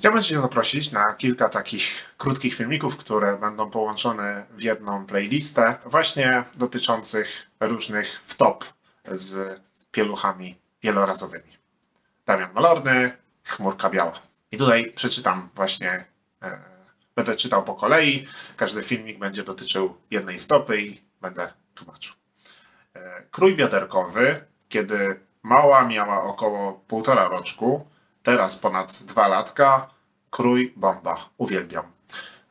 Chciałbym Cię zaprosić na kilka takich krótkich filmików, które będą połączone w jedną playlistę, właśnie dotyczących różnych wtop z pieluchami wielorazowymi. Damian Malorny, Chmurka Biała. I tutaj przeczytam właśnie, e, będę czytał po kolei, każdy filmik będzie dotyczył jednej wtopy i będę tłumaczył. E, Krój wiaderkowy, kiedy mała miała około półtora roczku, teraz ponad dwa latka, krój bomba. Uwielbiam.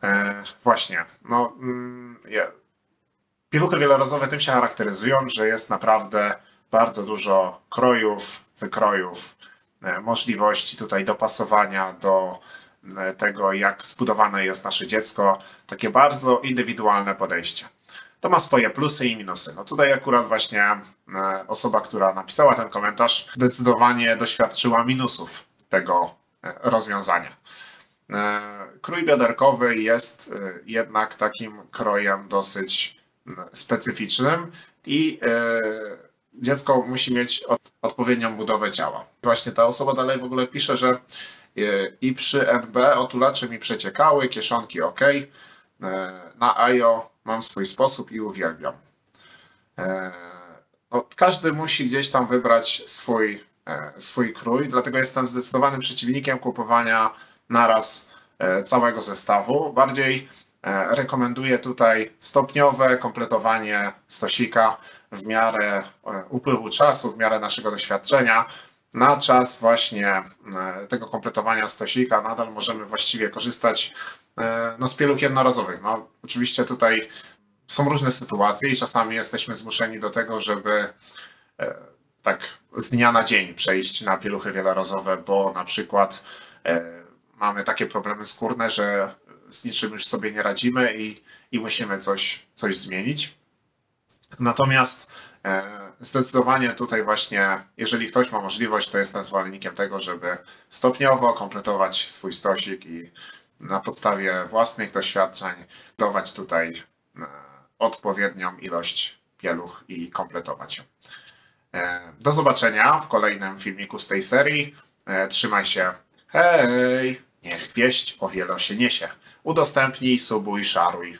E, właśnie, no, mm, pieluchy wielorazowe tym się charakteryzują, że jest naprawdę bardzo dużo krojów, wykrojów, e, możliwości tutaj dopasowania do e, tego, jak zbudowane jest nasze dziecko. Takie bardzo indywidualne podejście. To ma swoje plusy i minusy. No tutaj akurat właśnie e, osoba, która napisała ten komentarz, zdecydowanie doświadczyła minusów tego e, rozwiązania. E, Krój bioderkowy jest e, jednak takim krojem dosyć specyficznym i dziecko musi mieć od, odpowiednią budowę ciała. Właśnie ta osoba dalej w ogóle pisze, że i przy NB otulacze mi przeciekały, kieszonki ok. Na AJO mam swój sposób i uwielbiam. No, każdy musi gdzieś tam wybrać swój, swój krój, dlatego jestem zdecydowanym przeciwnikiem kupowania naraz e, całego zestawu. Bardziej e, rekomenduję tutaj stopniowe kompletowanie stosika w miarę e, upływu czasu, w miarę naszego doświadczenia. Na czas właśnie e, tego kompletowania stosika nadal możemy właściwie korzystać e, no, z pieluch jednorazowych. No, oczywiście tutaj są różne sytuacje i czasami jesteśmy zmuszeni do tego, żeby e, tak z dnia na dzień przejść na pieluchy wielorazowe, bo na przykład e, mamy takie problemy skórne, że z niczym już sobie nie radzimy i, i musimy coś, coś zmienić. Natomiast e, zdecydowanie tutaj właśnie, jeżeli ktoś ma możliwość, to jestem zwolennikiem tego, żeby stopniowo kompletować swój stosik i na podstawie własnych doświadczeń budować tutaj e, odpowiednią ilość pieluch i kompletować ją. E, Do zobaczenia w kolejnym filmiku z tej serii. E, Trzymaj się. Hej! Niech wieść o wielo się niesie. Udostępnij, subuj, szaruj.